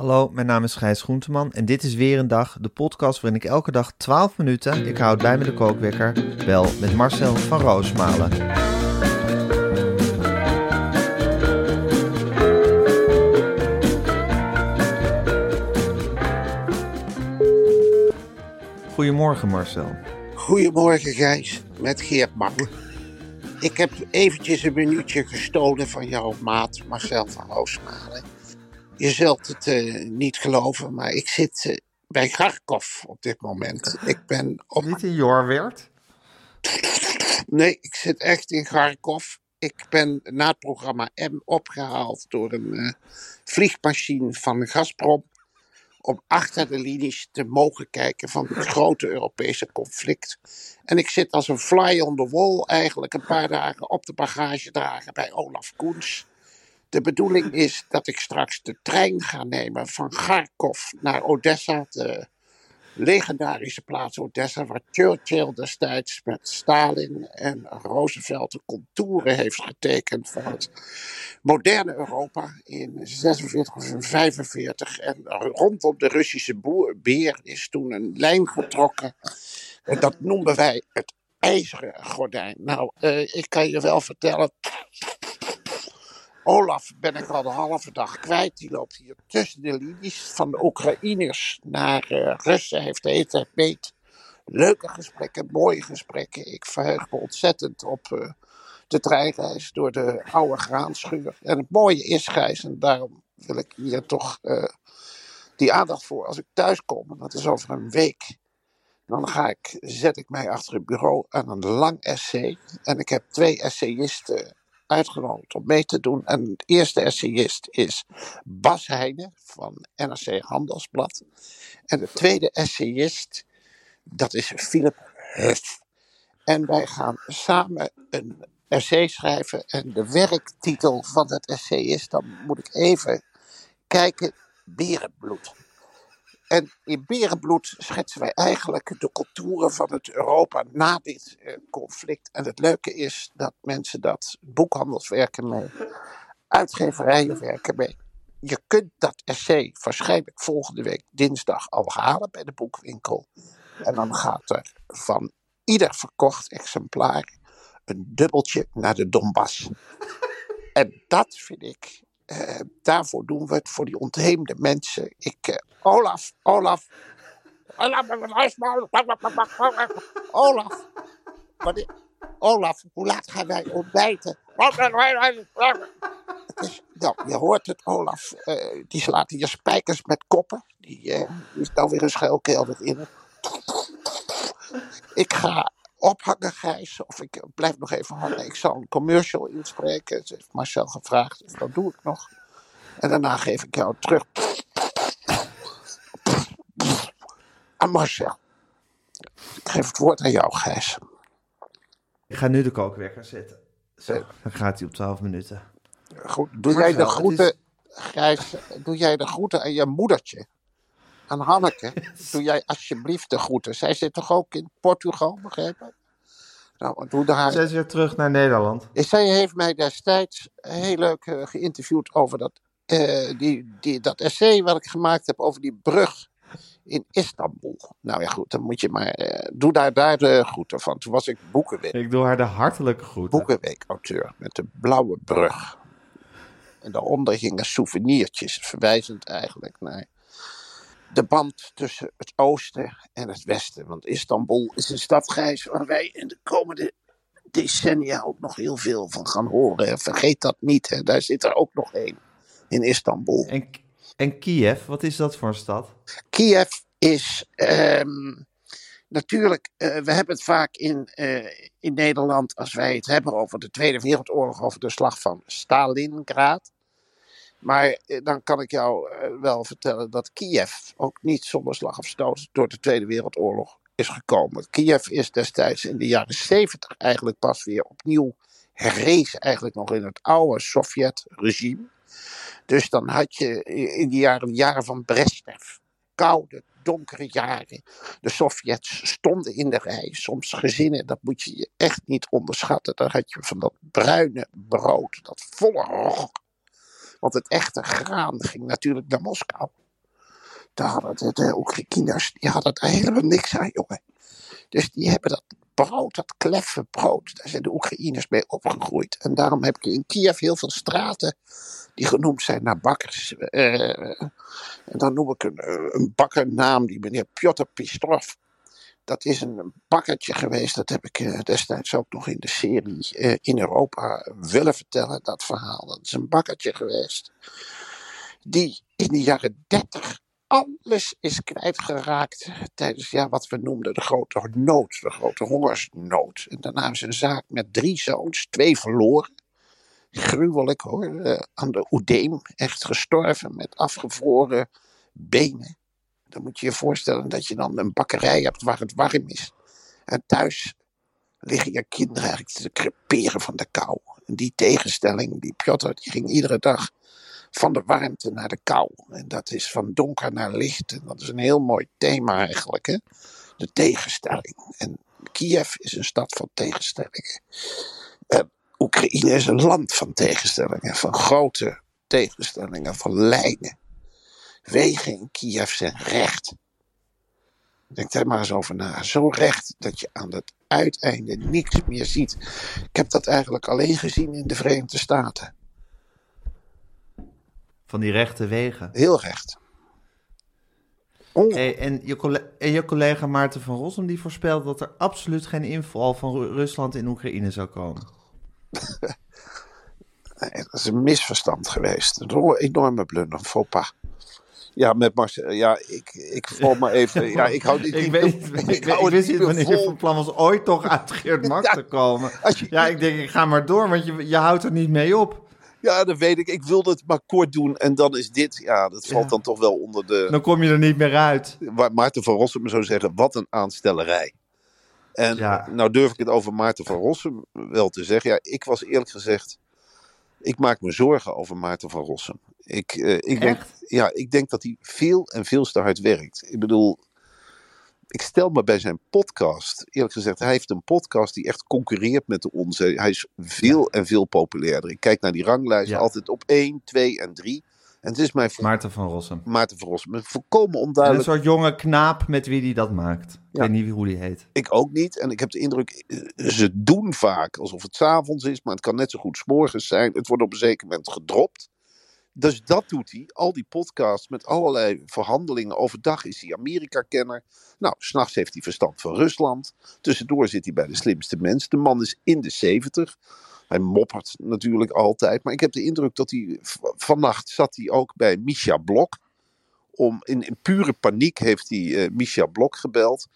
Hallo, mijn naam is Gijs Groenteman en dit is weer een dag, de podcast waarin ik elke dag 12 minuten, ik houd bij me de kookwekker, bel met Marcel van Roosmalen. Goedemorgen Marcel. Goedemorgen Gijs, met Geert Mak. Ik heb eventjes een minuutje gestolen van jouw maat Marcel van Roosmalen. Je zult het eh, niet geloven, maar ik zit eh, bij Kharkov op dit moment. Ik ben op... Niet in Jorwert? Nee, ik zit echt in Kharkov. Ik ben na het programma M opgehaald door een eh, vliegmachine van Gazprom. Om achter de linies te mogen kijken van het grote Europese conflict. En ik zit als een fly on the wall eigenlijk een paar dagen op de bagagedrager bij Olaf Koens. De bedoeling is dat ik straks de trein ga nemen van Kharkov naar Odessa, de legendarische plaats Odessa, waar Churchill destijds met Stalin en Roosevelt de contouren heeft getekend van het moderne Europa in 46 of 45. En rondom de Russische beer is toen een lijn getrokken. En dat noemen wij het ijzeren gordijn. Nou, uh, ik kan je wel vertellen. Olaf ben ik al de halve dag kwijt. Die loopt hier tussen de linies van de Oekraïners naar uh, Russen. Heeft de hele beet. Leuke gesprekken, mooie gesprekken. Ik verheug me ontzettend op uh, de treinreis door de oude graanschuur. En het mooie is, Gijs, en daarom wil ik hier toch uh, die aandacht voor. Als ik thuis kom, dat is over een week, dan ga ik, zet ik mij achter het bureau aan een lang essay. En ik heb twee essayisten uitgenodigd om mee te doen. En de eerste essayist is Bas Heijnen van NRC Handelsblad. En de tweede essayist, dat is Philip Huff. En wij gaan samen een essay schrijven. En de werktitel van het essay is, dan moet ik even kijken, Berenbloed. En in Berenbloed schetsen wij eigenlijk de contouren van het Europa na dit uh, conflict. En het leuke is dat mensen dat, boekhandels werken mee, uitgeverijen werken mee. Je kunt dat essay waarschijnlijk volgende week dinsdag al halen bij de boekwinkel. En dan gaat er van ieder verkocht exemplaar een dubbeltje naar de Donbass. En dat vind ik uh, daarvoor doen we het voor die ontheemde mensen. Ik, uh, Olaf, Olaf. Olaf. Olaf, hoe laat gaan wij ontbijten? Nou, je hoort het, Olaf. Uh, die slaat hier spijkers met koppen. Die, is nou weer een schuilkelder in. Ik ga ophangen, Gijs. Of ik blijf nog even hangen. Ik zal een commercial inspreken. Ze heeft Marcel gevraagd, dus dat doe ik nog. En daarna geef ik jou terug. Aan Marcel. Ik geef het woord aan jou, Gijs. Ik ga nu de kookwekker zetten. Zo, dan gaat hij op 12 minuten. Goed, doe jij de groeten, is... Gijs, doe jij de groeten aan je moedertje? Aan Hanneke, doe jij alsjeblieft de groeten. Zij zit toch ook in Portugal, begrepen? Nou, doe daar... Zij is weer terug naar Nederland. Zij heeft mij destijds heel leuk uh, geïnterviewd over dat, uh, die, die, dat essay wat ik gemaakt heb over die brug in Istanbul. Nou ja, goed, dan moet je maar. Uh, doe daar, daar de groeten van. Toen was ik Boekenweek. Ik doe haar de hartelijke groeten. Boekenweek-auteur met de blauwe brug. En daaronder gingen souvenirtjes, verwijzend eigenlijk naar de band tussen het oosten en het westen. Want Istanbul is een stad, Gijs, waar wij in de komende decennia ook nog heel veel van gaan horen. Vergeet dat niet, hè. daar zit er ook nog één in Istanbul. En, en Kiev, wat is dat voor een stad? Kiev is ehm, natuurlijk, eh, we hebben het vaak in, eh, in Nederland, als wij het hebben over de Tweede Wereldoorlog, over de slag van Stalingrad. Maar eh, dan kan ik jou eh, wel vertellen dat Kiev ook niet zonder slag of stoot door de Tweede Wereldoorlog is gekomen. Kiev is destijds in de jaren 70 eigenlijk pas weer opnieuw herrezen, eigenlijk nog in het oude Sovjet-regime. Dus dan had je in de jaren, jaren van Brezhnev, koude, donkere jaren. De Sovjets stonden in de rij. Soms gezinnen, dat moet je je echt niet onderschatten. Dan had je van dat bruine brood, dat volle rog. Want het echte graan ging natuurlijk naar Moskou. Daar hadden de, Oekraïners, die hadden daar helemaal niks aan, jongen. Dus die hebben dat brood, dat kleffe brood, daar zijn de Oekraïners mee opgegroeid. En daarom heb je in Kiev heel veel straten die genoemd zijn naar bakkers. Eh, en dan noem ik een, eh, een bakkernaam, die meneer Piotr Pistrov. Dat is een bakkertje geweest, dat heb ik eh, destijds ook nog in de serie eh, in Europa willen vertellen, dat verhaal. Dat is een bakkertje geweest die in de jaren 30 alles is kwijtgeraakt tijdens ja, wat we noemden de grote nood, de grote hongersnood. En daarna is een zaak met drie zoons, twee verloren. Gruwelijk hoor, eh, aan de oedeem, echt gestorven met afgevroren benen. Dan moet je je voorstellen dat je dan een bakkerij hebt waar het warm is. En thuis liggen je kinderen eigenlijk te creperen van de kou. En die tegenstelling, die Piotr, die ging iedere dag van de warmte naar de kou. En dat is van donker naar licht. En dat is een heel mooi thema eigenlijk, hè? de tegenstelling. En Kiev is een stad van tegenstellingen. En Oekraïne is een land van tegenstellingen, van grote tegenstellingen, van lijnen. Wegen in Kiev zijn recht. Denk daar maar eens over na. Zo recht dat je aan het uiteinde niks meer ziet. Ik heb dat eigenlijk alleen gezien in de Verenigde Staten. Van die rechte wegen. Heel recht. Oh, Hey, en, je colle- en je collega Maarten van Rossum die voorspelde dat er absoluut geen inval van Ru- Rusland in Oekraïne zou komen. nee, dat is een misverstand geweest. Een enorme blunder, een faux pas. Ja, met Marcel. Ja, ik, ik val maar even. Ja, ik hou dit Ik, niet weet, meer- ik, hou het wist niet niet wanneer je van plan was ooit toch uit Geert Ja, te komen. je- Ja, ik denk, ik ga maar door, want je, je houdt er niet mee op. Ja, dat weet ik. Ik wilde het maar kort doen. En dan is dit. Ja, dat valt Ja. dan toch wel onder de. Dan kom je er niet meer uit. waar Maarten van Rossum zou zeggen, wat een aanstellerij. En Ja. nou durf ik het over Maarten van Rossum wel te zeggen. Ja, ik was eerlijk gezegd, ik maak me zorgen over Maarten van Rossum. Ik, eh, ik, denk? Ja, ik denk dat hij veel en veel te hard werkt. Ik bedoel, ik stel me bij zijn podcast, eerlijk gezegd, hij heeft een podcast die echt concurreert met de onze. Hij is veel en veel populairder. Ik kijk naar die ranglijst, Ja. altijd op 1, 2 en 3. En het is mij Maarten van Rossum. Maarten van Rossum volkomen En een onduidelijk. soort jonge knaap met wie die dat maakt. Ik Ja. weet niet hoe die heet. Ik ook niet. En ik heb de indruk, eh, ze doen vaak alsof het 's avonds is, maar het kan net zo goed 's morgens zijn. Het wordt op een zeker moment gedropt. Dus dat doet hij. Al die podcasts met allerlei verhandelingen. Overdag is hij Amerika-kenner. Nou, s'nachts heeft hij verstand van Rusland. Tussendoor zit hij bij de slimste mens. De man is in de 70. Hij moppert natuurlijk altijd. Maar ik heb de indruk dat hij. Vannacht zat hij ook bij Misha Blok. Om, in, pure paniek heeft hij eh Misha Blok gebeld.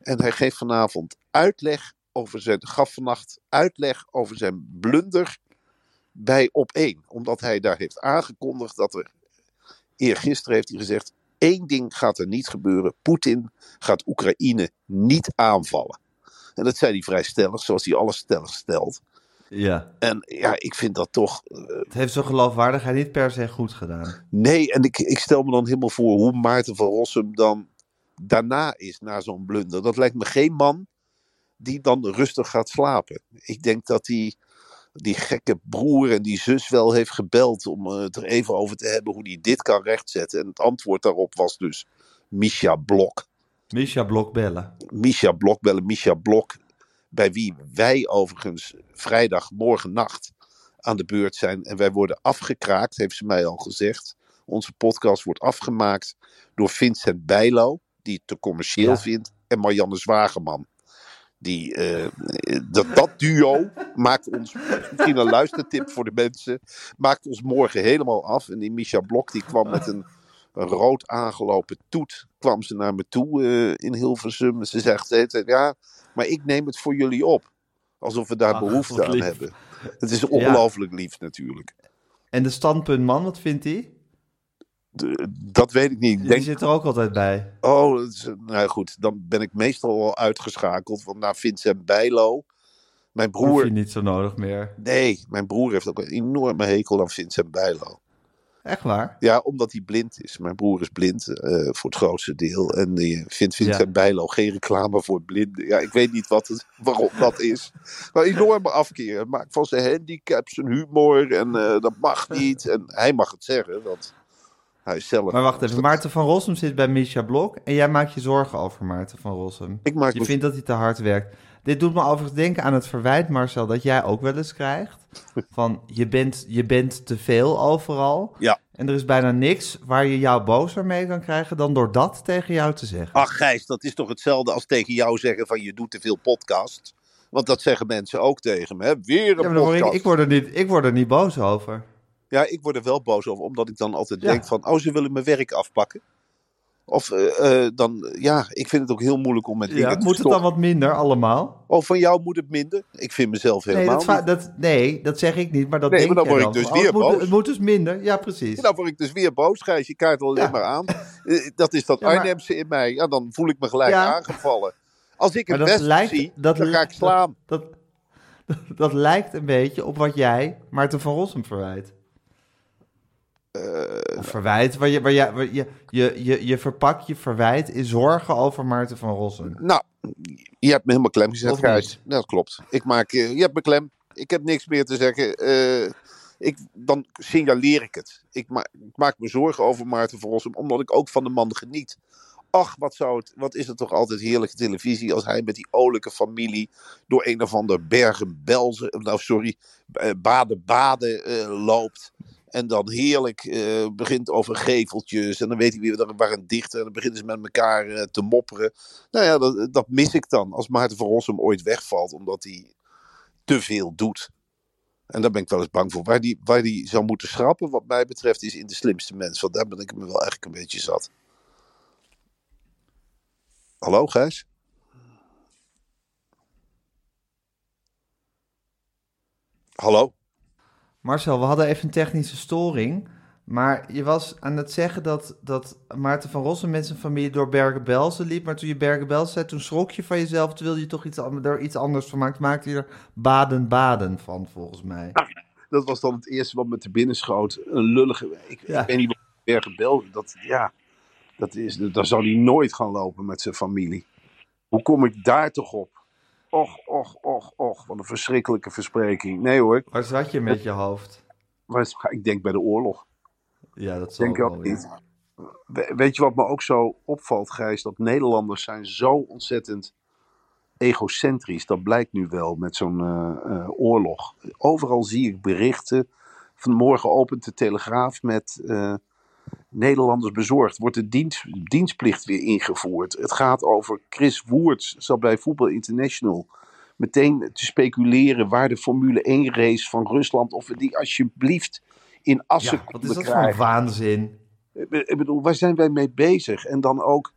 En hij geeft vanavond uitleg over zijn. gaf vannacht uitleg over zijn blunder bij op 1. Omdat hij daar heeft aangekondigd dat er. Eergisteren heeft hij gezegd. één ding gaat er niet gebeuren. Poetin gaat Oekraïne niet aanvallen. En dat zei hij vrij stellig, zoals hij alles stellig stelt. Ja. En ja, ik vind dat toch. eh, Het heeft zijn geloofwaardigheid niet per se goed gedaan. Nee, en ik, ik stel me dan helemaal voor hoe Maarten van Rossum dan daarna is, na zo'n blunder. Dat lijkt me geen man die dan rustig gaat slapen. Ik denk dat die, die gekke broer en die zus wel heeft gebeld om eh, het er even over te hebben hoe hij dit kan rechtzetten. En het antwoord daarop was dus Misha Blok. Misha Blok bellen. Misha Blok bellen. Misha Blok, bij wie wij overigens vrijdag morgen nacht aan de beurt zijn. En wij worden afgekraakt, heeft ze mij al gezegd. Onze podcast wordt afgemaakt door Vincent Bijlo, die het te commercieel Ja. vindt, en Marianne Zwageman. Die, eh, dat, dat duo maakt ons, misschien een luistertip voor de mensen, maakt ons morgen helemaal af. En die Misha Blok die kwam met een, een rood aangelopen toet, kwam ze naar me toe eh, in Hilversum. Ze zegt, ja, maar ik neem het voor jullie op. Alsof we daar Ach, behoefte aan lief. hebben. Het is ongelooflijk lief natuurlijk. En de standpuntman, wat vindt hij? Dat weet ik niet. Ik Die denk, zit er ook altijd bij. oh, nou goed, dan ben ik meestal wel uitgeschakeld. Want na Vincent Bijlo, mijn Hoef broer, je niet zo nodig meer. nee, mijn broer heeft ook een enorme hekel aan Vincent Bijlo. Echt waar? Ja, omdat hij blind is. Mijn broer is blind eh, voor het grootste deel. En die vindt Vincent Ja. Bijlo geen reclame voor blinden. Ja, ik weet niet wat het, waarom dat is. Maar enorme afkeer. Maakt van zijn handicap zijn humor. En eh, dat mag niet. En hij mag het zeggen. Want zelf... Maar wacht even, Maarten van Rossum zit bij Misha Blok en jij maakt je zorgen over Maarten van Rossum. Ik maak Je me- vindt dat hij te hard werkt. Dit doet me overigens denken aan het verwijt, Marcel, dat jij ook wel eens krijgt. Van je bent, je bent te veel overal. Ja. En er is bijna niks waar je jou bozer mee kan krijgen dan door dat tegen jou te zeggen. Ach Gijs, dat is toch hetzelfde als tegen jou zeggen van je doet te veel podcast. Want dat zeggen mensen ook tegen me. Hè? Weer een ja, maar dan word podcast. ik, ik, word er niet, ik word er niet boos over. Ja, ik word er wel boos over, omdat ik dan altijd Ja. denk van, oh, ze willen mijn werk afpakken. Of eh, eh, dan, ja, ik vind het ook heel moeilijk om met dingen Ja, te moet het dan wat minder allemaal? Oh, van jou moet het minder? Ik vind mezelf Nee helemaal dat, va- niet. dat, nee, dat zeg ik niet, maar dat Nee, denk maar dan word ik dan. dus Oh, het weer moet, boos. Het moet dus minder, ja precies. Nou word ik dus weer boos, Gijs. Je kaart alleen Ja. maar aan. Eh, Dat is dat Ja, maar- in mij. Ja, dan voel ik me gelijk aangevallen. Als ik dat best lijkt- zie, dat dan ga ik slaan. Dat, dat, dat lijkt een beetje op wat jij Maarten van Rossum verwijt. Of verwijt, waar je, waar je, waar je, je, je, je verpakt je verwijt in zorgen over Maarten van Rossum. Nou, je hebt me helemaal klem gezet, Gijs. Dat klopt. Ik maak, eh, je hebt me klem. Ik heb niks meer te zeggen. Eh, ik, dan signaleer ik het. Ik, ma ik maak me zorgen over Maarten van Rossum, omdat ik ook van de man geniet. Ach, wat, zou het, wat is het toch altijd heerlijke televisie als hij met die olijke familie door een of ander Bergen-Belzen, nou sorry, Baden-Baden loopt. En dan heerlijk eh, begint over geveltjes. En dan weet hij weer er waren dichter. En dan beginnen ze met elkaar eh, te mopperen. Nou ja, dat, dat mis ik dan. Als Maarten van Rossum ooit wegvalt. Omdat hij te veel doet. En daar ben ik wel eens bang voor. Waar die, waar die zou moeten schrappen, wat mij betreft, is in de slimste mens. Want daar ben ik me wel eigenlijk een beetje zat. Hallo, Gijs? Hallo? Marcel, we hadden even een technische storing. Maar je was aan het zeggen dat, dat Maarten van Rossum met zijn familie door Bergen-Belsen liep. Maar toen je Bergen-Belsen zei, toen schrok je van jezelf. Toen wilde je toch iets, an- er iets anders van maken. Maakte je er Baden-Baden van, volgens mij. Dat was dan het eerste wat me te binnen schoot. Een lullige. Ik, Ja. ik weet niet wat Bergen-Belsen. Dat, ja, dat is, daar zou hij nooit gaan lopen met zijn familie. Hoe kom ik daar toch op? Och, och, och, och. Wat een verschrikkelijke verspreking. Nee hoor. Waar zat je met je hoofd? Ik denk bij de oorlog. Ja, dat zal Denk wel ook weer. niet. We- Weet je wat me ook zo opvalt, Gijs? Dat Nederlanders zijn zo ontzettend egocentrisch. Dat blijkt nu wel met zo'n eh, eh, oorlog. Overal zie ik berichten. Vanmorgen opent de Telegraaf met eh, Nederlanders bezorgd. Wordt de dienst, dienstplicht weer ingevoerd. Het gaat over Chris Woerts, zat bij Voetbal International. Meteen te speculeren waar de Formule 1 race van Rusland... of we die alsjeblieft in Assen Ja, wat is dat voor waanzin? Ik bedoel, waar zijn wij mee bezig? En dan ook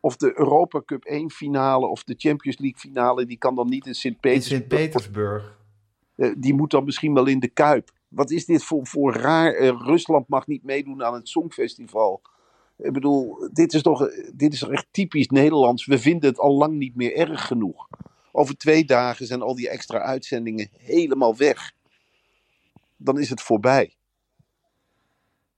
of de Europa Cup 1 finale of de Champions League finale, die kan dan niet in In Sint-Petersburg. Sint-Petersburg. Eh, die moet dan misschien wel in de Kuip. Wat is dit voor, voor raar? Eh, Rusland mag niet meedoen aan het Songfestival. Ik bedoel, dit is toch dit is echt typisch Nederlands. We vinden het al lang niet meer erg genoeg. Over twee dagen zijn al die extra uitzendingen helemaal weg. Dan is het voorbij.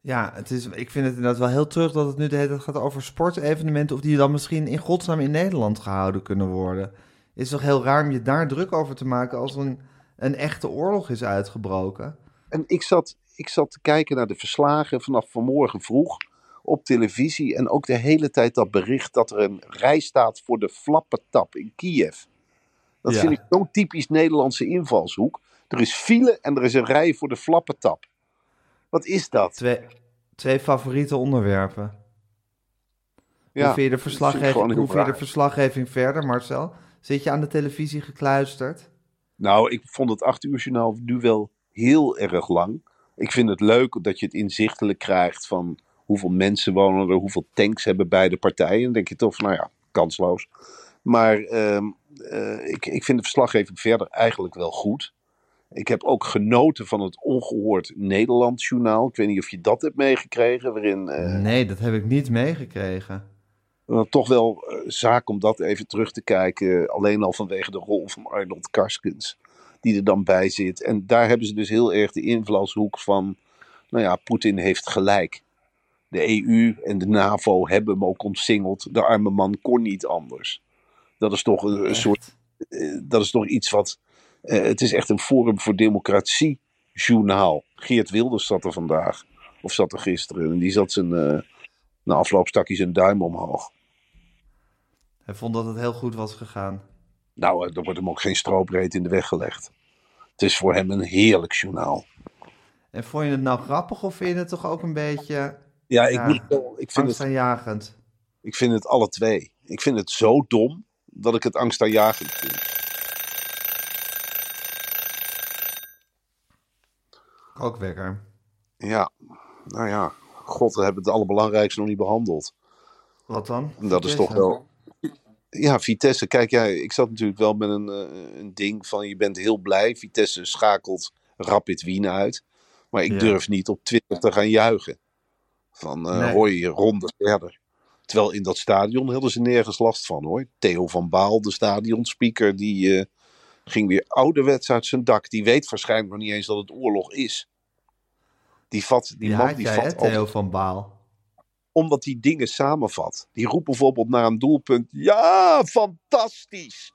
Ja, het is, ik vind het inderdaad wel heel terug dat het nu de gaat over sportevenementen. Of die dan misschien in godsnaam in Nederland gehouden kunnen worden. Is toch heel raar om je daar druk over te maken als er een, een echte oorlog is uitgebroken. En ik zat, ik zat te kijken naar de verslagen vanaf vanmorgen vroeg op televisie. En ook de hele tijd dat bericht dat er een rij staat voor de Flappetap in Kiev. Dat Ja. vind ik zo'n typisch Nederlandse invalshoek. Er is file en er is een rij voor de Flappetap. Wat is dat? Twee, twee favoriete onderwerpen. Ja, hoe vind je de verslaggeving, hoe vind je de verslaggeving verder, Marcel? Zit je aan de televisie gekluisterd? Nou, ik vond het acht uur journaal nu wel heel erg lang. Ik vind het leuk dat je het inzichtelijk krijgt van hoeveel mensen wonen er, hoeveel tanks hebben beide partijen. Dan denk je toch van, nou ja, kansloos. Maar ehm, eh, ik, ik vind de verslaggeving verder eigenlijk wel goed. Ik heb ook genoten van het ongehoord Nederland journaal. Ik weet niet of je dat hebt meegekregen, waarin... eh, Nee, dat heb ik niet meegekregen. wel toch wel eh, zaak om dat even terug te kijken. Alleen al vanwege de rol van Arnold Karskens. Die er dan bij zit. En daar hebben ze dus heel erg de invalshoek van. Nou ja, Poetin heeft gelijk. De EU en de NAVO hebben hem ook omsingeld. De arme man kon niet anders. Dat is toch een, een soort. eh, dat is toch iets wat. eh, het is echt een Forum voor Democratie journaal. Geert Wilders zat er vandaag. Of zat er gisteren. En die zat zijn. eh na afloop stak hij zijn duim omhoog. Hij vond dat het heel goed was gegaan. Nou, er wordt hem ook geen stroopreed in de weg gelegd. Het is voor hem een heerlijk journaal. En vond je het nou grappig of vind je het toch ook een beetje Ja, ik, Ja, moet wel, ik, vind het, angstaanjagend? ik vind het alle twee. Ik vind het zo dom dat ik het angstaanjagend vind. Ook wekker. Ja, nou ja. God, we hebben het allerbelangrijkste nog niet behandeld. Wat dan? En dat is toch wel... Ja, Vitesse. Kijk, ja, ik zat natuurlijk wel met een, eh, een ding van je bent heel blij. Vitesse schakelt Rapid Wien uit. Maar ik Ja. durf niet op Twitter te gaan juichen. Van eh Nee. hoi, ronde verder. Terwijl in dat stadion hadden ze nergens last van hoor. Theo van Baal, de stadionspeaker, die eh, ging weer ouderwets uit zijn dak. Die weet waarschijnlijk nog niet eens dat het oorlog is. Die, vat, die Die man haat die jij, vat hè, Theo van Baal. Omdat hij dingen samenvat. Die roept bijvoorbeeld naar een doelpunt: Ja, fantastisch!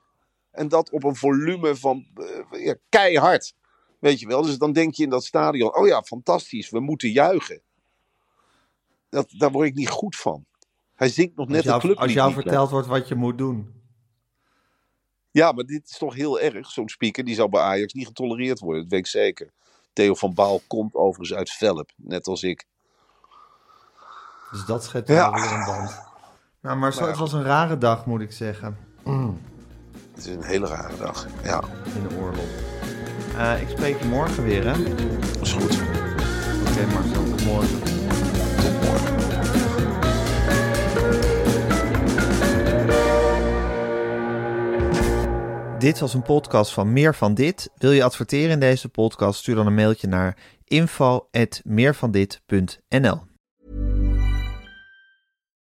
En dat op een volume van eh, ja, keihard. Weet je wel? Dus dan denk je in dat stadion: Oh ja, fantastisch, we moeten juichen. Dat, daar word ik niet goed van. Hij zingt nog net jou, club als jou verteld wordt wat je moet doen. Ja, maar dit is toch heel erg. Zo'n speaker die zou bij Ajax niet getolereerd worden. Dat weet ik zeker. Theo van Baal komt overigens uit Velp, net als ik. Dus dat schept Ja. wel weer een band. Nou, maar zo, het was een rare dag, moet ik zeggen. Het is een hele rare dag. Ja, In de oorlog. Eh, ik spreek je morgen weer, hè? Oké, dat is goed. Marcel, tot morgen. Tot morgen. Dit was een podcast van Meer van Dit. Wil je adverteren in deze podcast? Stuur dan een mailtje naar info.meervandit.nl